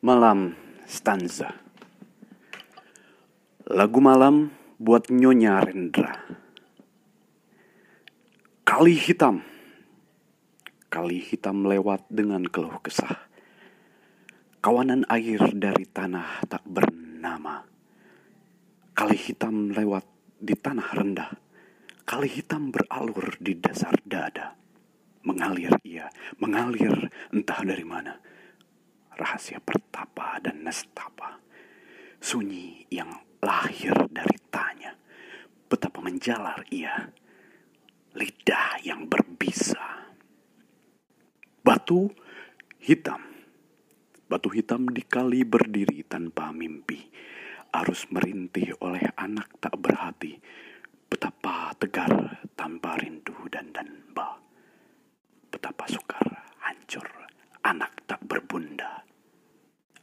Malam Stanza. Lagu malam buat Nyonya Rendra. Kali hitam. Kali hitam lewat dengan keluh kesah. Kawanan air dari tanah tak bernama. Kali hitam lewat di tanah rendah. Kali hitam beralur di dasar dada. Mengalir ia, mengalir entah dari mana rahasia pertapa dan nestapa. Sunyi yang lahir dari tanya. Betapa menjalar ia. Lidah yang berbisa. Batu hitam. Batu hitam dikali berdiri tanpa mimpi. Arus merintih oleh anak tak berhati. Betapa tegar tanpa rindu dan danba. Betapa sukar hancur anak tak berbunda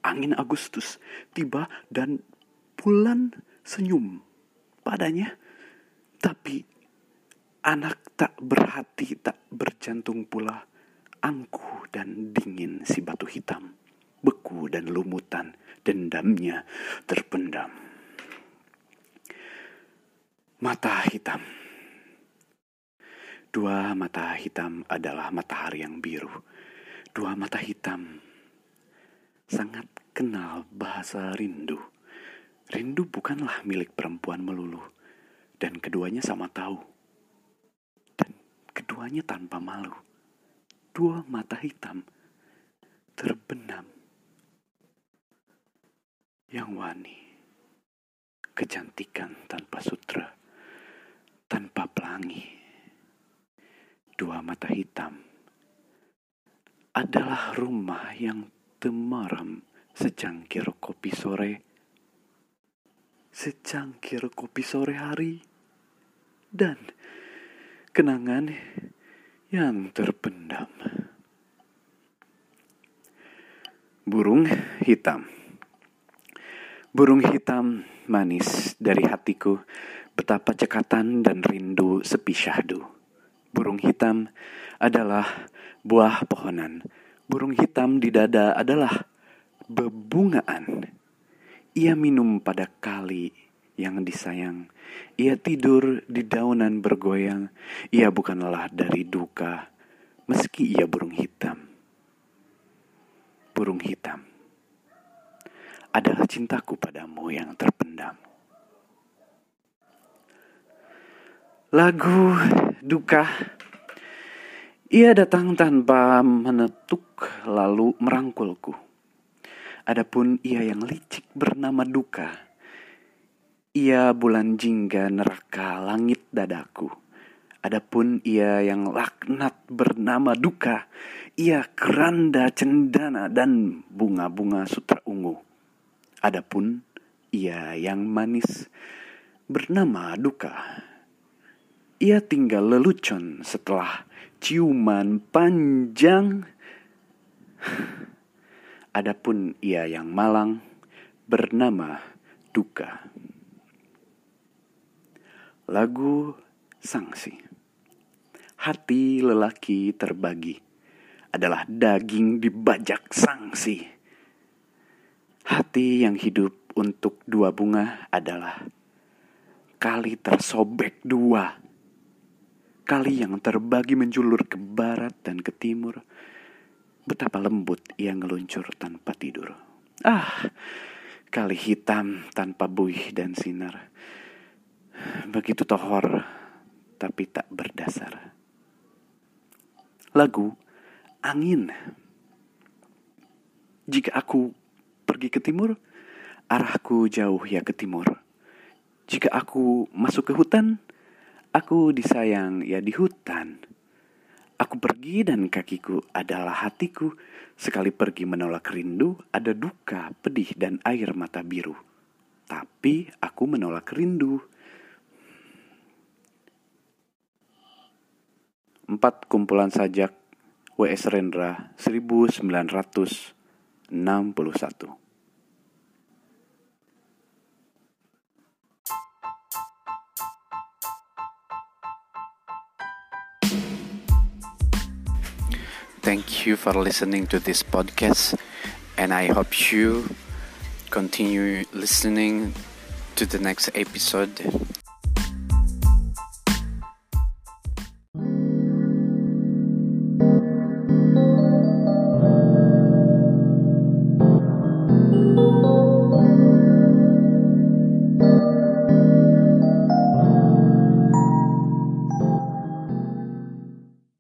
angin Agustus tiba dan bulan senyum padanya. Tapi anak tak berhati, tak berjantung pula. Angkuh dan dingin si batu hitam. Beku dan lumutan, dendamnya terpendam. Mata hitam. Dua mata hitam adalah matahari yang biru. Dua mata hitam sangat kenal bahasa rindu. Rindu bukanlah milik perempuan melulu, dan keduanya sama tahu. Dan keduanya tanpa malu. Dua mata hitam terbenam. Yang wani, kecantikan tanpa sutra, tanpa pelangi. Dua mata hitam adalah rumah yang temaram secangkir kopi sore, secangkir kopi sore hari, dan kenangan yang terpendam. Burung hitam. Burung hitam manis dari hatiku, betapa cekatan dan rindu sepi syahdu. Burung hitam adalah buah pohonan Burung hitam di dada adalah bebungaan. Ia minum pada kali yang disayang. Ia tidur di daunan bergoyang. Ia bukanlah dari duka, meski ia burung hitam. Burung hitam adalah cintaku padamu yang terpendam. Lagu duka ia datang tanpa menetuk lalu merangkulku. Adapun ia yang licik bernama duka. Ia bulan jingga neraka langit dadaku. Adapun ia yang laknat bernama duka. Ia keranda cendana dan bunga-bunga sutra ungu. Adapun ia yang manis bernama duka. Ia tinggal lelucon setelah ciuman panjang. Adapun ia yang malang bernama Duka. Lagu Sangsi Hati lelaki terbagi adalah daging dibajak sangsi. Hati yang hidup untuk dua bunga adalah kali tersobek dua kali yang terbagi menjulur ke barat dan ke timur. Betapa lembut ia ngeluncur tanpa tidur. Ah, kali hitam tanpa buih dan sinar. Begitu tohor, tapi tak berdasar. Lagu Angin. Jika aku pergi ke timur, arahku jauh ya ke timur. Jika aku masuk ke hutan, Aku disayang ya di hutan. Aku pergi dan kakiku adalah hatiku. Sekali pergi menolak rindu, ada duka, pedih, dan air mata biru. Tapi aku menolak rindu. Empat kumpulan sajak W.S. Rendra 1961 Thank you for listening to this podcast. and I hope you continue listening to the next episode.